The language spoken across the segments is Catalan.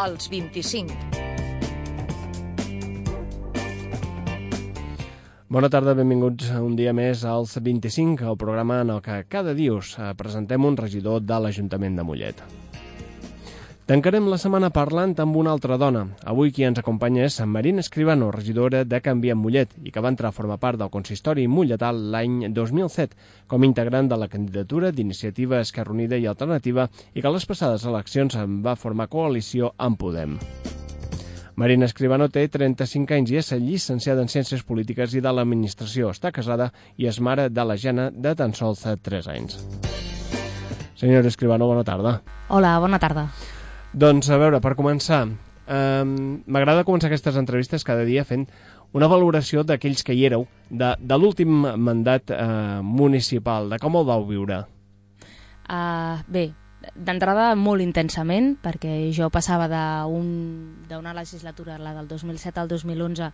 als 25. Bona tarda, benvinguts un dia més als 25, el programa en el que cada dia us eh, presentem un regidor de l'Ajuntament de Mollet. Tancarem la setmana parlant amb una altra dona. Avui qui ens acompanya és Marina Escribano, regidora de Canvi en Mollet i que va entrar a formar part del consistori molletal l'any 2007 com integrant de la candidatura d'Iniciativa Esquerra Unida i Alternativa i que a les passades eleccions en va formar coalició amb Podem. Marina Escribano té 35 anys i és llicenciada en Ciències Polítiques i de l'Administració. Està casada i és mare de la Jana de tan sols 3 anys. Senyora Escribano, bona tarda. Hola, bona tarda. Doncs, a veure, per començar, eh, m'agrada començar aquestes entrevistes cada dia fent una valoració d'aquells que hi éreu, de, de l'últim mandat eh, municipal, de com el vau viure. Uh, bé, d'entrada molt intensament, perquè jo passava d'una un, legislatura, la del 2007 al 2011,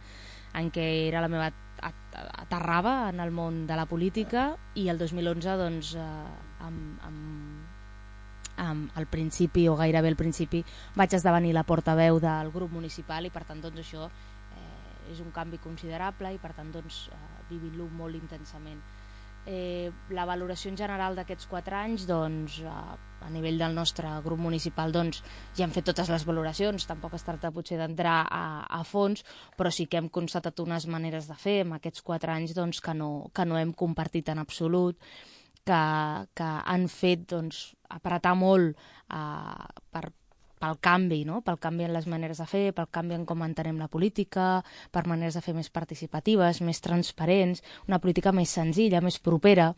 en què era la meva aterrava en el món de la política i el 2011 doncs, eh, amb, amb um, al principi o gairebé al principi vaig esdevenir la portaveu del grup municipal i per tant doncs això eh, és un canvi considerable i per tant doncs eh, vivint-lo molt intensament. Eh, la valoració en general d'aquests quatre anys doncs, a, a nivell del nostre grup municipal doncs, ja hem fet totes les valoracions tampoc es tracta potser d'entrar a, a fons però sí que hem constatat unes maneres de fer en aquests quatre anys doncs, que, no, que no hem compartit en absolut que, que han fet doncs, apretar molt uh, per, pel canvi, no? pel canvi en les maneres de fer, pel canvi en com entenem la política, per maneres de fer més participatives, més transparents, una política més senzilla, més propera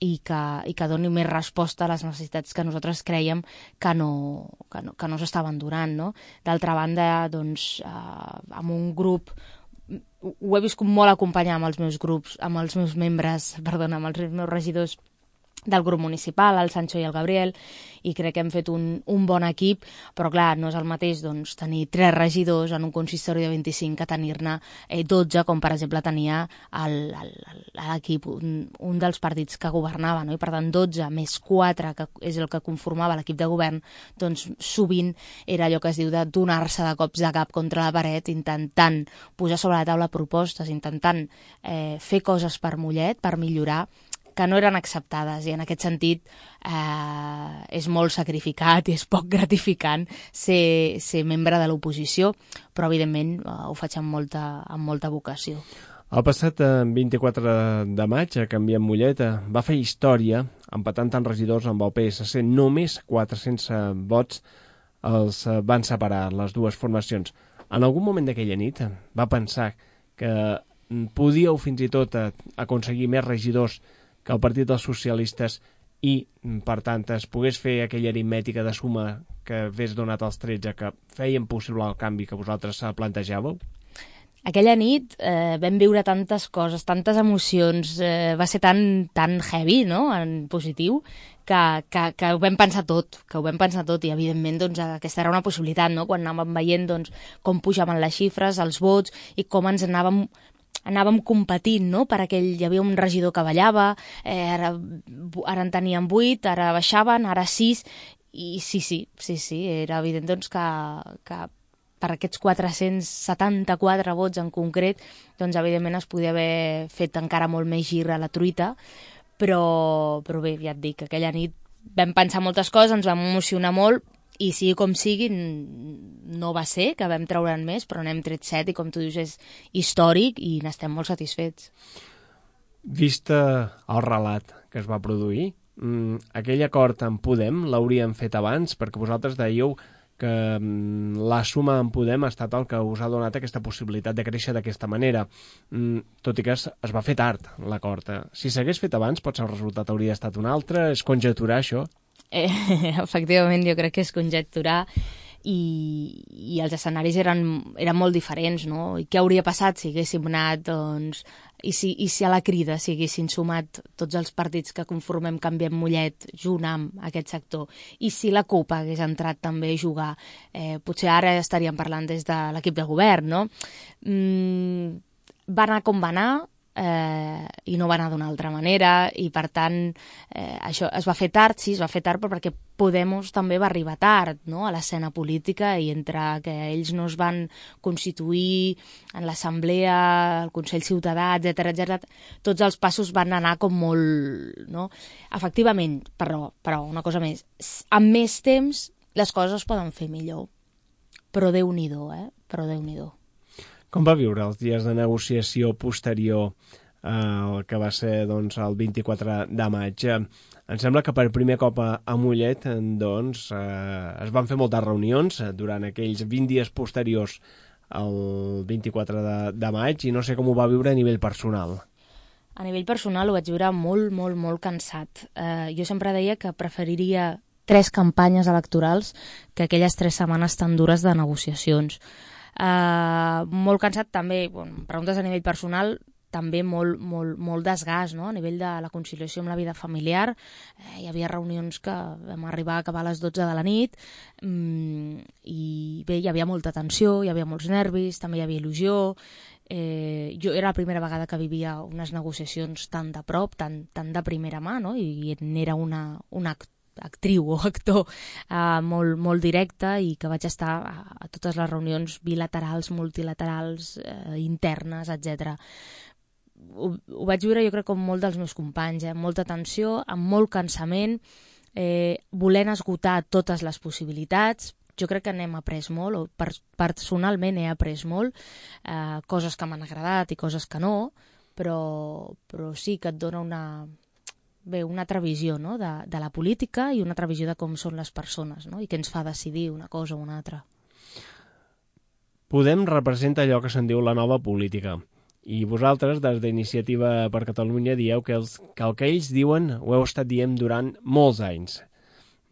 i que, i que doni més resposta a les necessitats que nosaltres creiem que no, que no, que no s'estaven donant. No? D'altra banda, doncs, eh, amb un grup ho he viscut molt acompanyar amb els meus grups, amb els meus membres, perdona, amb els meus regidors del grup municipal, el Sancho i el Gabriel, i crec que hem fet un, un bon equip, però clar, no és el mateix doncs, tenir tres regidors en un consistori de 25 que tenir-ne eh, 12, com per exemple tenia l'equip, un, un dels partits que governava, no? i per tant 12 més 4, que és el que conformava l'equip de govern, doncs sovint era allò que es diu de donar-se de cops de cap contra la paret, intentant posar sobre la taula propostes, intentant eh, fer coses per Mollet, per millorar, que no eren acceptades i en aquest sentit eh, és molt sacrificat i és poc gratificant ser, ser membre de l'oposició, però evidentment eh, ho faig amb molta, amb molta vocació. El passat 24 eh, de maig, a Canviem Molleta, va fer història, empatant tant regidors amb el PSC, només 400 vots els eh, van separar les dues formacions. En algun moment d'aquella nit va pensar que mm, podíeu fins i tot aconseguir més regidors que el Partit dels Socialistes i, per tant, es pogués fer aquella aritmètica de suma que hagués donat els 13 que feien possible el canvi que vosaltres plantejàveu? Aquella nit eh, vam viure tantes coses, tantes emocions, eh, va ser tan, tan heavy, no?, en positiu, que, que, que ho vam pensar tot, que ho vam pensar tot, i evidentment doncs, aquesta era una possibilitat, no?, quan anàvem veient doncs, com pujaven les xifres, els vots, i com ens anàvem anàvem competint, no?, per aquell... Hi havia un regidor que ballava, eh, ara, ara en teníem vuit, ara baixaven, ara sis, i sí, sí, sí, sí, era evident doncs, que, que per aquests 474 vots en concret, doncs evidentment es podia haver fet encara molt més gir a la truita, però, però bé, ja et dic, aquella nit vam pensar moltes coses, ens vam emocionar molt, i sigui com sigui, no va ser, que vam treure'n més, però n'hem tret set i com tu dius és històric i n'estem molt satisfets. Vista el relat que es va produir, mm, aquell acord amb Podem l'hauríem fet abans perquè vosaltres dèieu que mm, la suma en Podem ha estat el que us ha donat aquesta possibilitat de créixer d'aquesta manera, mm, tot i que es, es va fer tard l'acord. Si s'hagués fet abans, potser el resultat hauria estat un altre, és conjecturar això? Eh, efectivament, jo crec que és conjecturar i, i els escenaris eren, eren molt diferents, no? I què hauria passat si haguéssim anat, doncs, i si, i si a la crida s'haguessin sumat tots els partits que conformem Canviem Mollet junt amb aquest sector, i si la CUP hagués entrat també a jugar, eh, potser ara estaríem parlant des de l'equip de govern, no? Mm, va anar com va anar, eh, i no va anar d'una altra manera i per tant eh, això es va fer tard, sí, es va fer tard però perquè Podemos també va arribar tard no? a l'escena política i entre que ells no es van constituir en l'assemblea, el Consell Ciutadà, etc etc, tots els passos van anar com molt... No? Efectivament, però, però una cosa més, amb més temps les coses es poden fer millor, però Déu-n'hi-do, eh? però déu nhi com va viure els dies de negociació posterior eh, el que va ser doncs, el 24 de maig? Eh, em sembla que per primer cop a, a Mollet doncs, eh, es van fer moltes reunions eh, durant aquells 20 dies posteriors al 24 de, de maig i no sé com ho va viure a nivell personal. A nivell personal ho vaig viure molt, molt, molt cansat. Eh, jo sempre deia que preferiria tres campanyes electorals que aquelles tres setmanes tan dures de negociacions. Uh, molt cansat també, bueno, preguntes a nivell personal, també molt, molt, molt desgast no? a nivell de la conciliació amb la vida familiar. Eh, hi havia reunions que vam arribar a acabar a les 12 de la nit mm, i bé, hi havia molta tensió, hi havia molts nervis, també hi havia il·lusió. Eh, jo era la primera vegada que vivia unes negociacions tan de prop, tan, tan de primera mà, no? i, i era una, un acte actriu o actor uh, molt, molt directe i que vaig estar a, a totes les reunions bilaterals, multilaterals, uh, internes, etc. Ho, ho vaig viure jo crec com molt dels meus companys, eh? amb molta tensió, amb molt cansament, eh, volent esgotar totes les possibilitats, jo crec que n'hem après molt, o per, personalment he après molt, eh, coses que m'han agradat i coses que no, però, però sí que et dona una, bé, una altra visió no? de, de la política i una altra visió de com són les persones no? i què ens fa decidir una cosa o una altra. Podem representa allò que se'n diu la nova política. I vosaltres, des d'Iniciativa per Catalunya, dieu que, els, que el que ells diuen ho heu estat dient durant molts anys.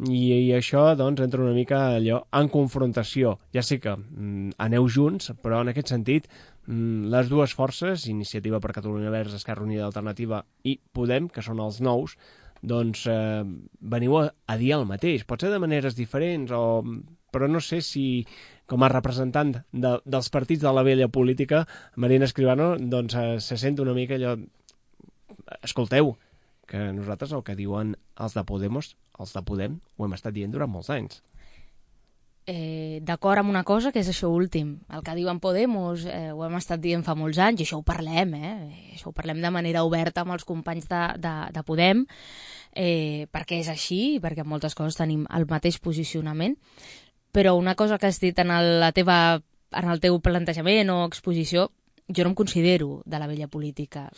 I, i això, doncs, entra una mica allò en confrontació. Ja sé que mm, aneu junts, però en aquest sentit Mm, les dues forces, Iniciativa per Catalunya Verds, Esquerra Unida Alternativa i Podem, que són els nous, doncs eh, veniu a, a dir el mateix. Pot ser de maneres diferents, o... però no sé si com a representant de, dels partits de la vella política, Marina Escribano doncs, eh, se sent una mica allò... Escolteu, que nosaltres el que diuen els de Podemos, els de Podem, ho hem estat dient durant molts anys eh, d'acord amb una cosa, que és això últim. El que diuen Podemos eh, ho hem estat dient fa molts anys, i això ho parlem, eh? això ho parlem de manera oberta amb els companys de, de, de Podem, eh, perquè és així, perquè en moltes coses tenim el mateix posicionament, però una cosa que has dit en el, la teva, en el teu plantejament o exposició, jo no em considero de la vella política.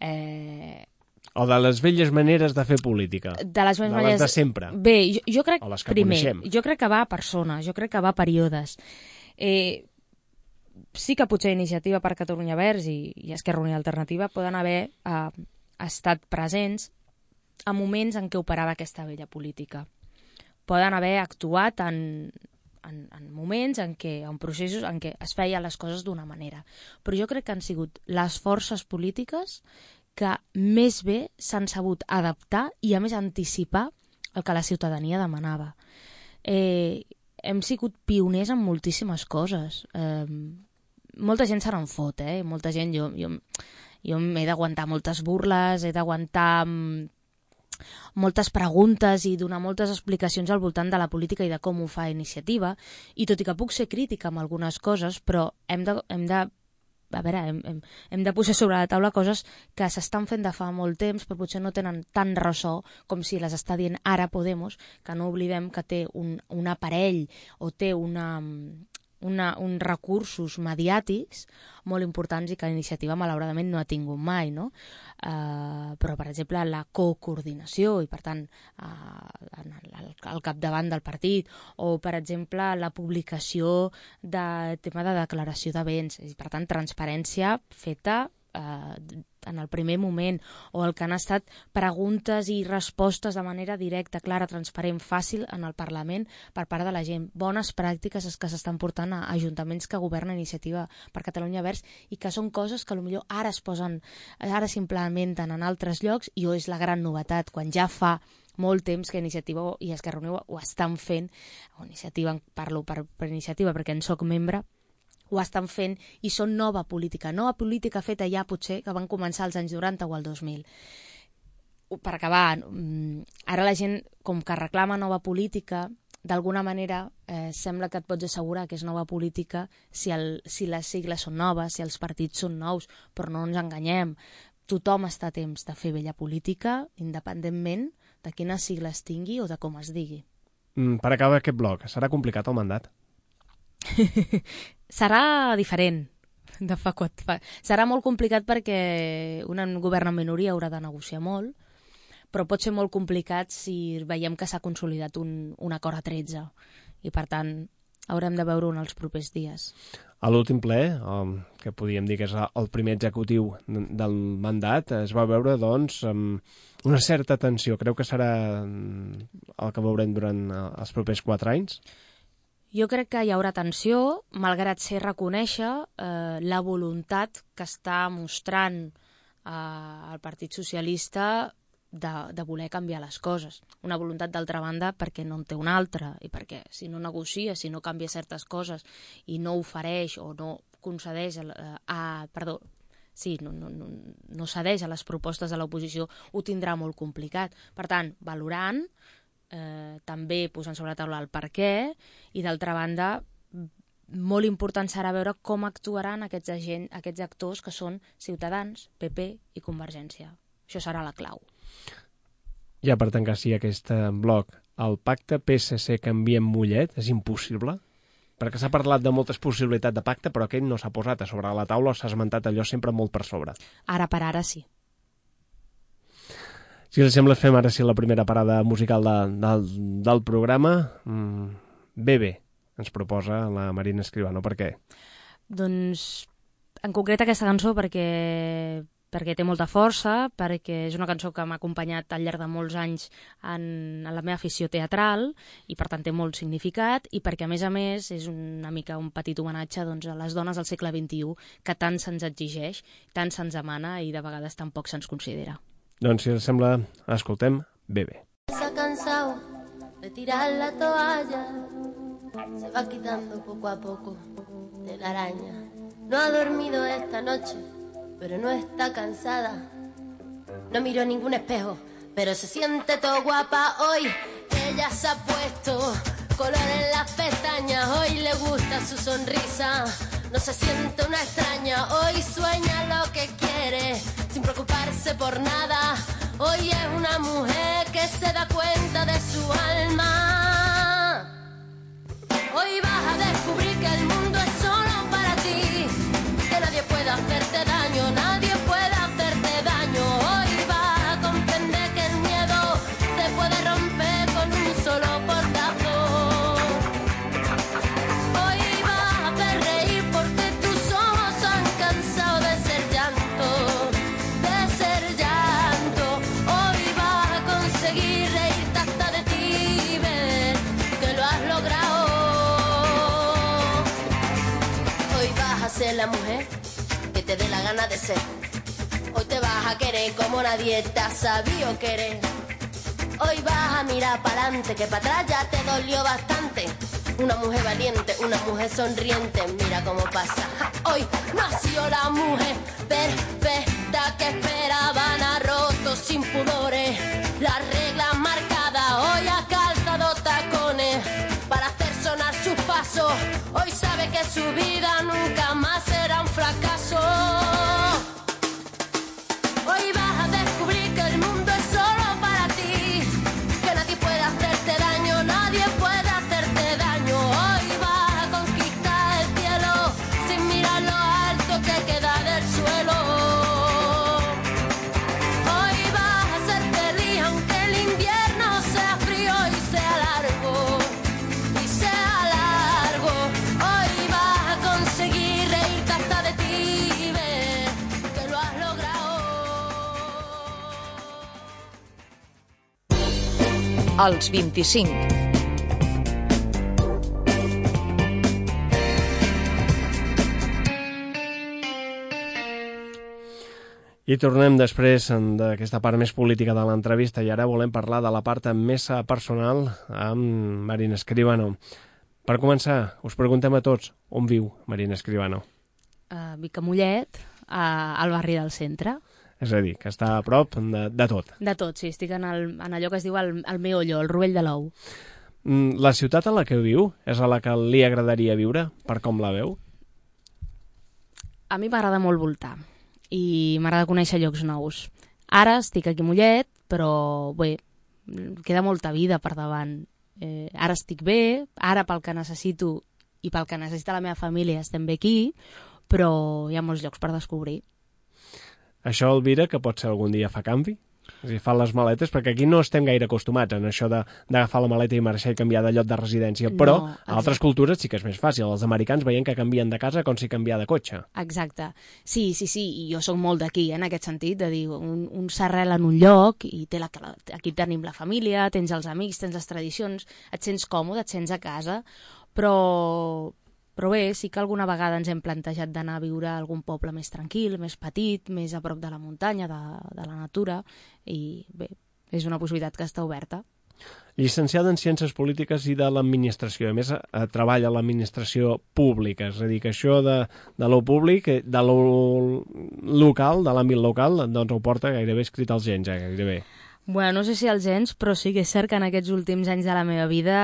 Eh, o de les velles maneres de fer política. De les velles maneres... de sempre. Bé, jo, jo crec, o les que primer, coneixem. jo crec que va a persones, jo crec que va a períodes. Eh, sí que potser Iniciativa per Catalunya Verds i, i Esquerra Unida Alternativa poden haver eh, estat presents a moments en què operava aquesta vella política. Poden haver actuat en, en, en moments en què, en processos en què es feien les coses d'una manera. Però jo crec que han sigut les forces polítiques que més bé s'han sabut adaptar i, a més, anticipar el que la ciutadania demanava. Eh, hem sigut pioners en moltíssimes coses. Eh, molta gent se n'en fot, eh? Molta gent, jo, jo, jo m'he d'aguantar moltes burles, he d'aguantar moltes preguntes i donar moltes explicacions al voltant de la política i de com ho fa iniciativa, i tot i que puc ser crítica amb algunes coses, però hem de, hem de a veure, hem, hem, hem de posar sobre la taula coses que s'estan fent de fa molt temps però potser no tenen tant ressò com si les està dient ara Podemos, que no oblidem que té un, un aparell o té una, una, uns recursos mediàtics molt importants i que la iniciativa malauradament no ha tingut mai, no? Uh, però, per exemple, la cocoordinació i, per tant, uh, al, al capdavant del partit o, per exemple, la publicació de tema de declaració de béns, i, per tant, transparència feta eh, en el primer moment, o el que han estat preguntes i respostes de manera directa, clara, transparent, fàcil en el Parlament per part de la gent. Bones pràctiques que s'estan portant a ajuntaments que governa Iniciativa per Catalunya Verds i que són coses que millor ara es posen, ara s'implementen en altres llocs i és la gran novetat, quan ja fa molt temps que Iniciativa i Esquerra Unida ho estan fent, o Iniciativa, parlo per, per Iniciativa perquè en sóc membre, ho estan fent i són nova política, nova política feta ja potser que van començar als anys 90 o al 2000 per acabar, mm, ara la gent com que reclama nova política d'alguna manera eh, sembla que et pots assegurar que és nova política si, el, si les sigles són noves, si els partits són nous, però no ens enganyem. Tothom està a temps de fer vella política, independentment de quines sigles tingui o de com es digui. Mm, per acabar aquest bloc, serà complicat el mandat? serà diferent de fa quatre... Fa... Serà molt complicat perquè un govern en minoria haurà de negociar molt, però pot ser molt complicat si veiem que s'ha consolidat un, un acord a 13 i per tant haurem de veure-ho en els propers dies. A l'últim ple, que podríem dir que és el primer executiu del mandat, es va veure doncs amb una certa tensió. Creu que serà mm, el que veurem durant eh, els propers quatre anys? Jo crec que hi haurà tensió, malgrat ser reconèixer eh, la voluntat que està mostrant eh, el Partit Socialista de, de voler canviar les coses. Una voluntat, d'altra banda, perquè no en té una altra i perquè si no negocia, si no canvia certes coses i no ofereix o no concedeix a, a perdó, sí, no, no, no, no cedeix a les propostes de l'oposició, ho tindrà molt complicat. Per tant, valorant, eh, també posant sobre la taula el per què, i d'altra banda, molt important serà veure com actuaran aquests, agent, aquests actors que són Ciutadans, PP i Convergència. Això serà la clau. Ja per tancar sí aquest eh, bloc, el pacte PSC canvia en Mollet és impossible? Perquè s'ha parlat de moltes possibilitats de pacte, però aquest no s'ha posat a sobre la taula o s'ha esmentat allò sempre molt per sobre. Ara per ara sí. Si els sembla, fem ara sí la primera parada musical de, del, del programa. Mm, bé, ens proposa la Marina Escribano. Per què? Doncs, en concret aquesta cançó perquè perquè té molta força, perquè és una cançó que m'ha acompanyat al llarg de molts anys en, en la meva afició teatral i per tant té molt significat i perquè a més a més és una mica un petit homenatge doncs, a les dones del segle XXI que tant se'ns exigeix, tant se'ns demana i de vegades tampoc se'ns considera. Doncs si us sembla, escoltem Bebe. Se ha cansado de tirar la toalla Se va quitando poco a poco de la araña No ha dormido esta noche pero no está cansada. No miró ningún espejo, pero se siente todo guapa hoy. Ella se ha puesto color en las pestañas, hoy le gusta su sonrisa. No se siente una extraña, hoy sueña lo que quiere, sin preocuparse por nada. Hoy es una mujer que se da cuenta de su alma. Hoy vas a descubrir que el mundo la mujer que te dé la gana de ser. Hoy te vas a querer como nadie te ha sabido querer. Hoy vas a mirar para adelante, que para atrás ya te dolió bastante. Una mujer valiente, una mujer sonriente, mira cómo pasa. Hoy nació la mujer perfecta que esperaban a roto sin pudores. Las reglas Hoy sabe que su vida nunca más será un fracaso. Als 25. I tornem després en- d'aquesta part més política de l'entrevista i ara volem parlar de la part més personal amb Marina Escribano. Per començar, us preguntem a tots on viu Marina Escribano. Uh, vic a Mollet, uh, al barri del centre. És a dir, que està a prop de, de tot. De tot, sí. Estic en, el, en allò que es diu el, el meollo, el rovell de l'ou. Mm, La ciutat a la que viu és a la que li agradaria viure, per com la veu? A mi m'agrada molt voltar i m'agrada conèixer llocs nous. Ara estic aquí a Mollet, però bé, queda molta vida per davant. Eh, ara estic bé, ara pel que necessito i pel que necessita la meva família estem bé aquí, però hi ha molts llocs per descobrir. Això, Elvira, que pot ser algun dia fa canvi? És dir, fan les maletes, perquè aquí no estem gaire acostumats en això d'agafar la maleta i marxar i canviar de lloc de residència, però No, a altres cultures sí que és més fàcil. Els americans veien que canvien de casa com si canviar de cotxe. Exacte. Sí, sí, sí, i jo sóc molt d'aquí, eh, en aquest sentit, de dir, un, un s'arrela en un lloc i té la, aquí tenim la família, tens els amics, tens les tradicions, et sents còmode, et sents a casa, però, però bé, sí que alguna vegada ens hem plantejat d'anar a viure a algun poble més tranquil, més petit, més a prop de la muntanya, de, de la natura, i bé, és una possibilitat que està oberta. Llicenciada en Ciències Polítiques i de l'Administració. A més, eh, treballa a l'administració pública. És a dir, que això de, de lo públic, eh, de lo local, de l'àmbit local, doncs ho porta gairebé escrit als gens, eh, gairebé. Bueno, no sé si els gens, però sí que és cert que en aquests últims anys de la meva vida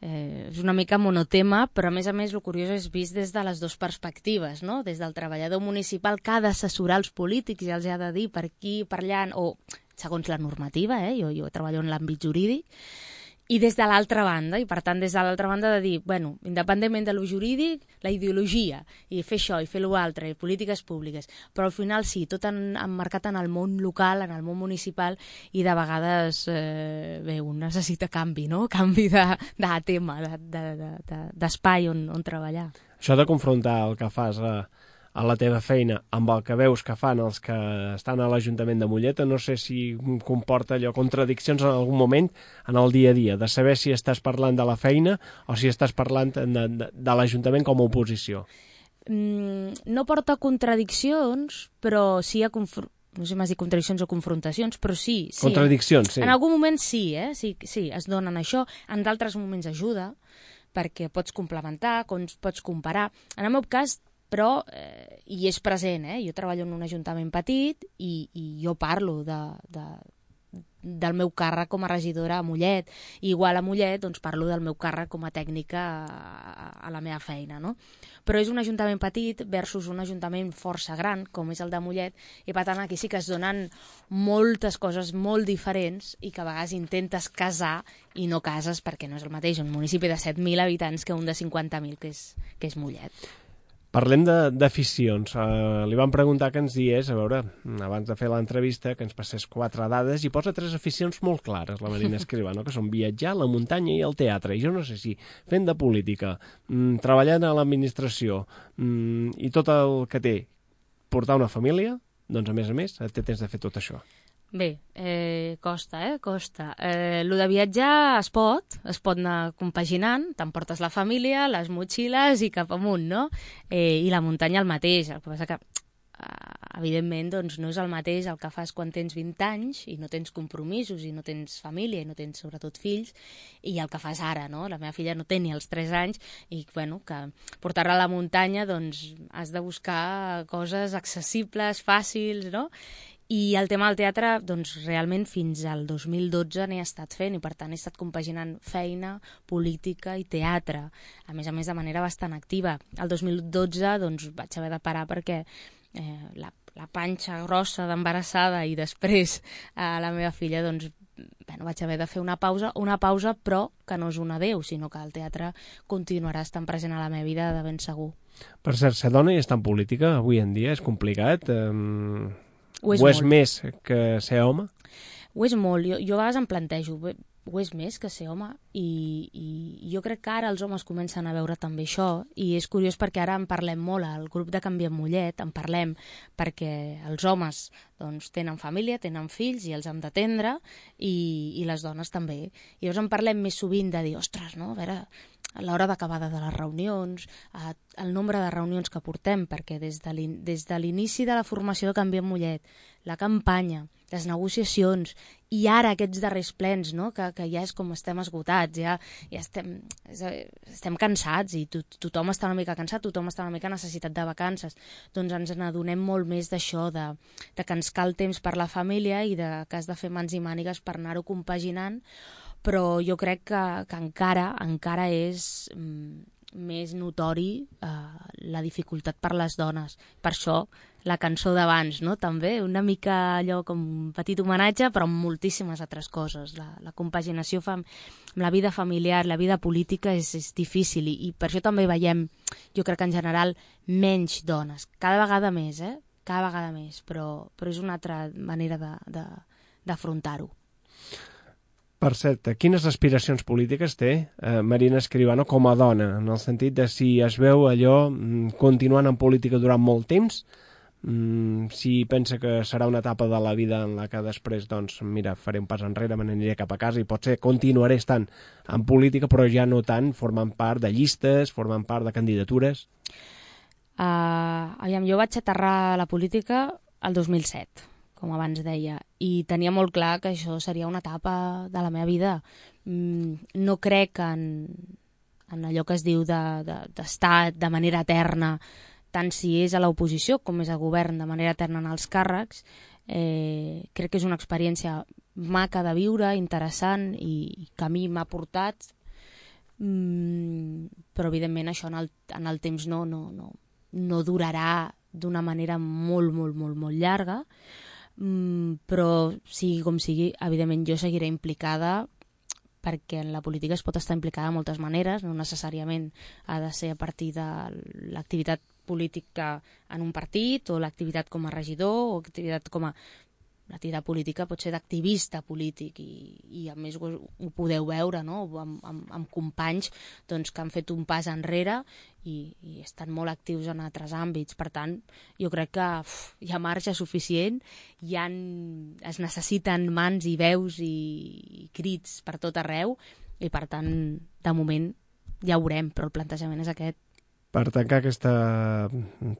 eh, és una mica monotema, però a més a més el curiós és vist des de les dues perspectives, no? Des del treballador municipal que ha d'assessorar els polítics i els ha de dir per aquí, per allà, o segons la normativa, eh? jo, jo treballo en l'àmbit jurídic, i des de l'altra banda, i per tant des de l'altra banda de dir, bueno, independentment de lo jurídic, la ideologia, i fer això, i fer l'altre, i polítiques públiques, però al final sí, tot en, emmarcat en el món local, en el món municipal, i de vegades, eh, bé, un necessita canvi, no? Canvi de, de tema, d'espai de, de, de, on, on treballar. Això de confrontar el que fas a, a la teva feina amb el que veus que fan els que estan a l'Ajuntament de Molleta, no sé si comporta allò contradiccions en algun moment en el dia a dia, de saber si estàs parlant de la feina o si estàs parlant de, de, de l'Ajuntament com a oposició. Mm, no porta contradiccions, però sí hi ha confr no sé si m'has dit contradiccions o confrontacions, però sí. sí Contradiccions, sí. En algun moment sí, eh? sí, sí, es donen això. En d'altres moments ajuda, perquè pots complementar, pots comparar. En el meu cas, però, eh, i és present, eh? jo treballo en un ajuntament petit i, i jo parlo de, de, del meu càrrec com a regidora a Mollet. I igual a Mollet doncs, parlo del meu càrrec com a tècnica a, a la meva feina. No? Però és un ajuntament petit versus un ajuntament força gran, com és el de Mollet, i per tant aquí sí que es donen moltes coses molt diferents i que a vegades intentes casar i no cases perquè no és el mateix un municipi de 7.000 habitants que un de 50.000, que és, que és Mollet. Parlem d'aficions. Uh, li vam preguntar que ens dies, a veure, abans de fer l'entrevista, que ens passés quatre dades i posa tres aficions molt clares, la Marina Escribano, que són viatjar, la muntanya i el teatre. I jo no sé si fent de política, mm, treballant a l'administració mm, i tot el que té portar una família, doncs a més a més té temps de fer tot això. Bé, eh, costa, eh? Costa. Eh, lo de viatjar es pot, es pot anar compaginant, t'emportes la família, les motxilles i cap amunt, no? Eh, I la muntanya el mateix, el que passa que eh, evidentment doncs, no és el mateix el que fas quan tens 20 anys i no tens compromisos i no tens família i no tens sobretot fills i el que fas ara, no? La meva filla no té ni els 3 anys i bueno, que portar-la a la muntanya doncs has de buscar coses accessibles, fàcils, no? I el tema del teatre, doncs realment fins al 2012 n'he estat fent i per tant he estat compaginant feina, política i teatre, a més a més de manera bastant activa. El 2012 doncs vaig haver de parar perquè eh, la, la panxa grossa d'embarassada i després eh, la meva filla doncs bueno, vaig haver de fer una pausa, una pausa però que no és un adeu, sinó que el teatre continuarà estant present a la meva vida de ben segur. Per cert, ser dona i estar en política avui en dia és complicat. Um, Ho és o és molt. més que ser home? Ho és molt, jo, jo a vegades em plantejo, ho és més que ser home i, i jo crec que ara els homes comencen a veure també això i és curiós perquè ara en parlem molt al grup de Canviem Mollet, en parlem perquè els homes doncs, tenen família, tenen fills i els hem d'atendre i, i les dones també. I llavors en parlem més sovint de dir, ostres, no? a veure, l'hora d'acabada de les reunions, el nombre de reunions que portem, perquè des de l'in- des de l'inici de la formació de Canviem Mollet, la campanya, les negociacions, i ara aquests darrers plens, no? que, que ja és com estem esgotats, ja, ja estem, estem cansats i to, tothom està una mica cansat, tothom està una mica necessitat de vacances, doncs ens n'adonem molt més d'això, de, de que ens cal temps per la família i de que has de fer mans i mànigues per anar-ho compaginant, però jo crec que, que encara encara és mm, més notori eh, la dificultat per les dones. Per això la cançó d'abans, no? també una mica allò com un petit homenatge, però amb moltíssimes altres coses. La, la compaginació fam amb la vida familiar, la vida política és, és difícil i, i per això també veiem, jo crec que en general, menys dones. Cada vegada més, eh? Cada vegada més, però, però és una altra manera d'afrontar-ho. Per cert, quines aspiracions polítiques té eh, Marina Escribano com a dona, en el sentit de si es veu allò mm, continuant en política durant molt temps, mm, si pensa que serà una etapa de la vida en la que després, doncs, mira, faré un pas enrere, me n'aniré cap a casa i potser continuaré estant en política, però ja no tant formant part de llistes, formant part de candidatures? Uh, aviam, jo vaig aterrar la política el 2007 com abans deia, i tenia molt clar que això seria una etapa de la meva vida. Mm, no crec en, en allò que es diu d'estar de, de, de manera eterna, tant si és a l'oposició com és a govern de manera eterna en els càrrecs. Eh, crec que és una experiència maca de viure, interessant i que a mi m'ha portat mm, però evidentment això en el, en el temps no, no, no, no durarà d'una manera molt, molt, molt, molt llarga mm, però sigui com sigui, evidentment jo seguiré implicada perquè en la política es pot estar implicada de moltes maneres, no necessàriament ha de ser a partir de l'activitat política en un partit o l'activitat com a regidor o activitat com a l'activitat política pot ser d'activista polític i, i a més ho, ho podeu veure no? amb, amb, amb companys doncs, que han fet un pas enrere i, i estan molt actius en altres àmbits. Per tant, jo crec que uf, hi ha marge suficient, hi han, es necessiten mans i veus i, i crits per tot arreu i per tant, de moment ja ho veurem, però el plantejament és aquest. Per tancar aquesta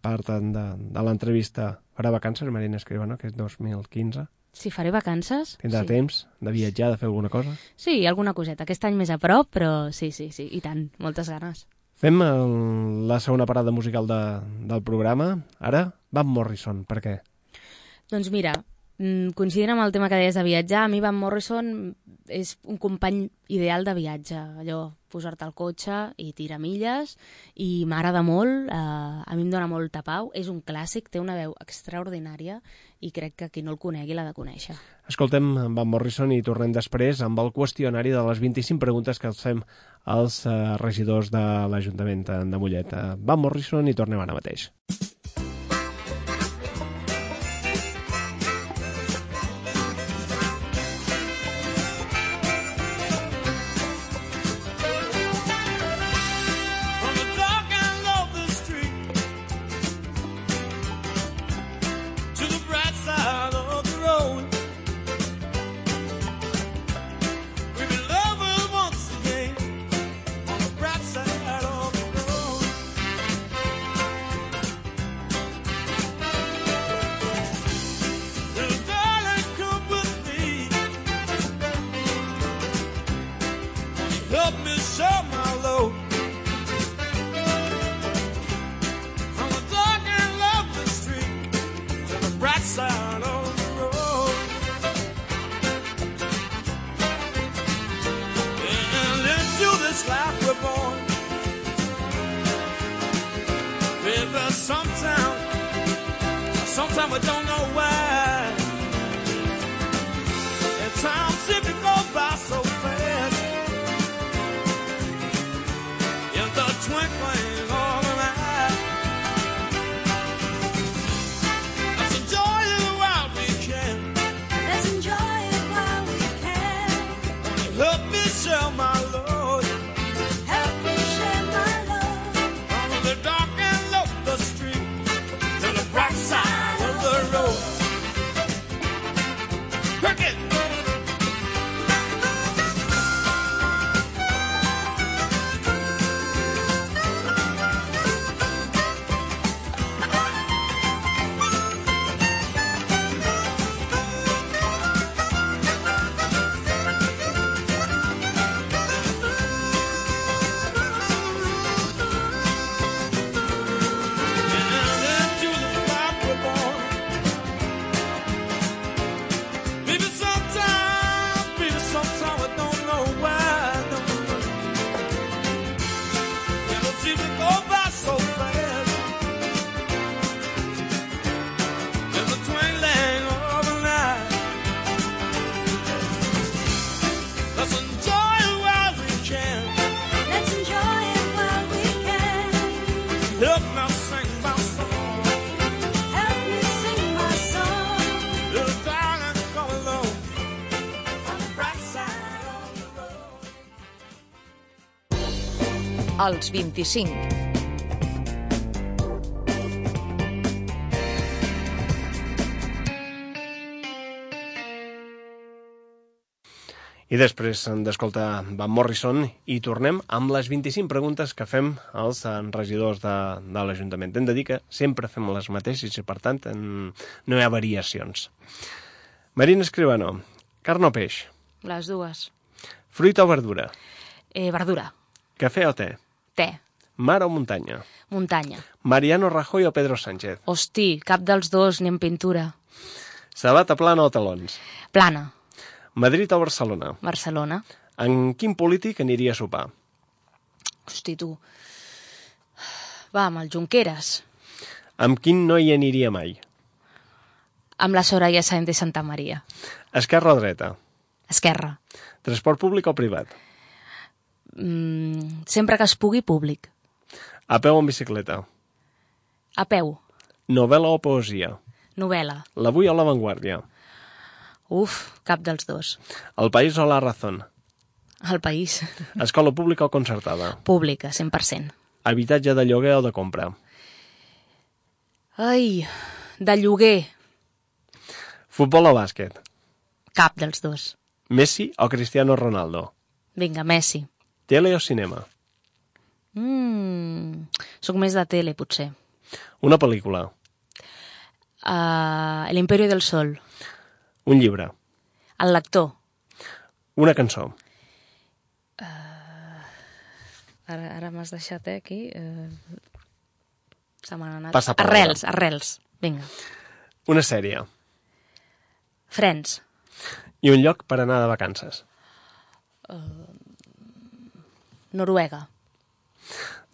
part de, de l'entrevista, farà vacances Marina Escribano, que és 2015? Si faré vacances... Tindrà sí. temps de viatjar, de fer alguna cosa? Sí, alguna coseta. Aquest any més a prop, però sí, sí, sí, i tant, moltes ganes. Fem el, la segona parada musical de, del programa. Ara, Van Morrison, per què? Doncs mira, coincidint amb el tema que deies de viatjar, a mi Van Morrison és un company ideal de viatge, allò, posar-te al cotxe i tirar milles, i m'agrada molt, eh, a mi em dóna molta pau, és un clàssic, té una veu extraordinària i crec que qui no el conegui l'ha de conèixer. Escoltem Van Morrison i tornem després amb el qüestionari de les 25 preguntes que els fem als eh, regidors de l'Ajuntament de Mollet. Eh, Van Morrison i tornem ara mateix. sometimes, sometimes I don't know why. And time simply goes by so Els 25. I després d'escoltar Van Morrison i tornem amb les 25 preguntes que fem als regidors de, de l'Ajuntament. Hem de dir que sempre fem les mateixes i, per tant, en, no hi ha variacions. Marina Escribano, carn o peix? Les dues. Fruita o verdura? Eh, verdura. Cafè o te? Te. Mar o muntanya? Muntanya. Mariano Rajoy o Pedro Sánchez? Hosti, cap dels dos ni en pintura. Sabata plana o talons? Plana. Madrid o Barcelona? Barcelona. En quin polític aniria a sopar? Hosti, tu. Va, amb el Junqueras. Amb quin no hi aniria mai? Amb la Soraya Sáenz de Santa Maria. Esquerra o dreta? Esquerra. Transport públic o privat? Mm, sempre que es pugui, públic. A peu o en bicicleta? A peu. Novel·la o poesia? Novel·la. L'avui o l'avantguàrdia? Uf, cap dels dos. El país o la razón? El país. Escola pública o concertada? Pública, 100%. Habitatge de lloguer o de compra? Ai, de lloguer. Futbol o bàsquet? Cap dels dos. Messi o Cristiano Ronaldo? Vinga, Messi. Tele o cinema? Mm, soc més de tele, potser. Una pel·lícula? Uh, El Imperio del Sol. Un llibre? El lector. Una cançó? Ara, ara m'has deixat, eh, aquí. Uh, se m'han anat. Passa per arrels, arrels. Vinga. Una sèrie? Friends. I un lloc per anar de vacances? Noruega.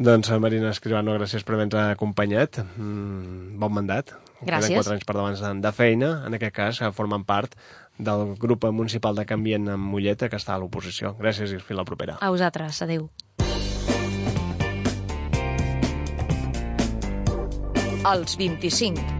Doncs, eh, Marina Escribano, gràcies per haver-nos acompanyat. Mm, bon mandat. Gràcies. Queden quatre anys per davant de- de feina, en aquest cas, eh, formant part del grup municipal de Canvient amb Molleta, que està a l'oposició. Gràcies i fins la propera. A vosaltres. Adéu. Els 25.